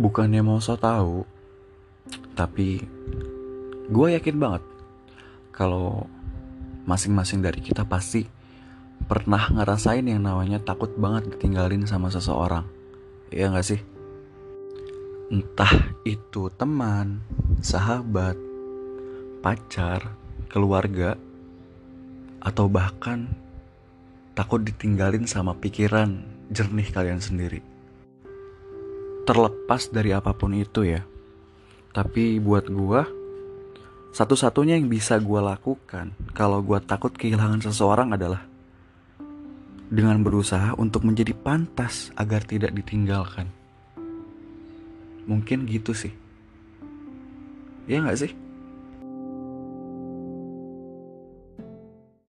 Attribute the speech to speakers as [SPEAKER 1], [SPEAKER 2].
[SPEAKER 1] bukannya mau so tahu tapi gue yakin banget kalau masing-masing dari kita pasti pernah ngerasain yang namanya takut banget ditinggalin sama seseorang Iya gak sih? Entah itu teman, sahabat, pacar, keluarga, atau bahkan takut ditinggalin sama pikiran jernih kalian sendiri terlepas dari apa pun itu ya. Tapi buat gua satu-satunya yang bisa gua lakukan kalau gua takut kehilangan seseorang adalah dengan berusaha untuk menjadi pantas agar tidak ditinggalkan. Mungkin gitu sih. Ya nggak sih?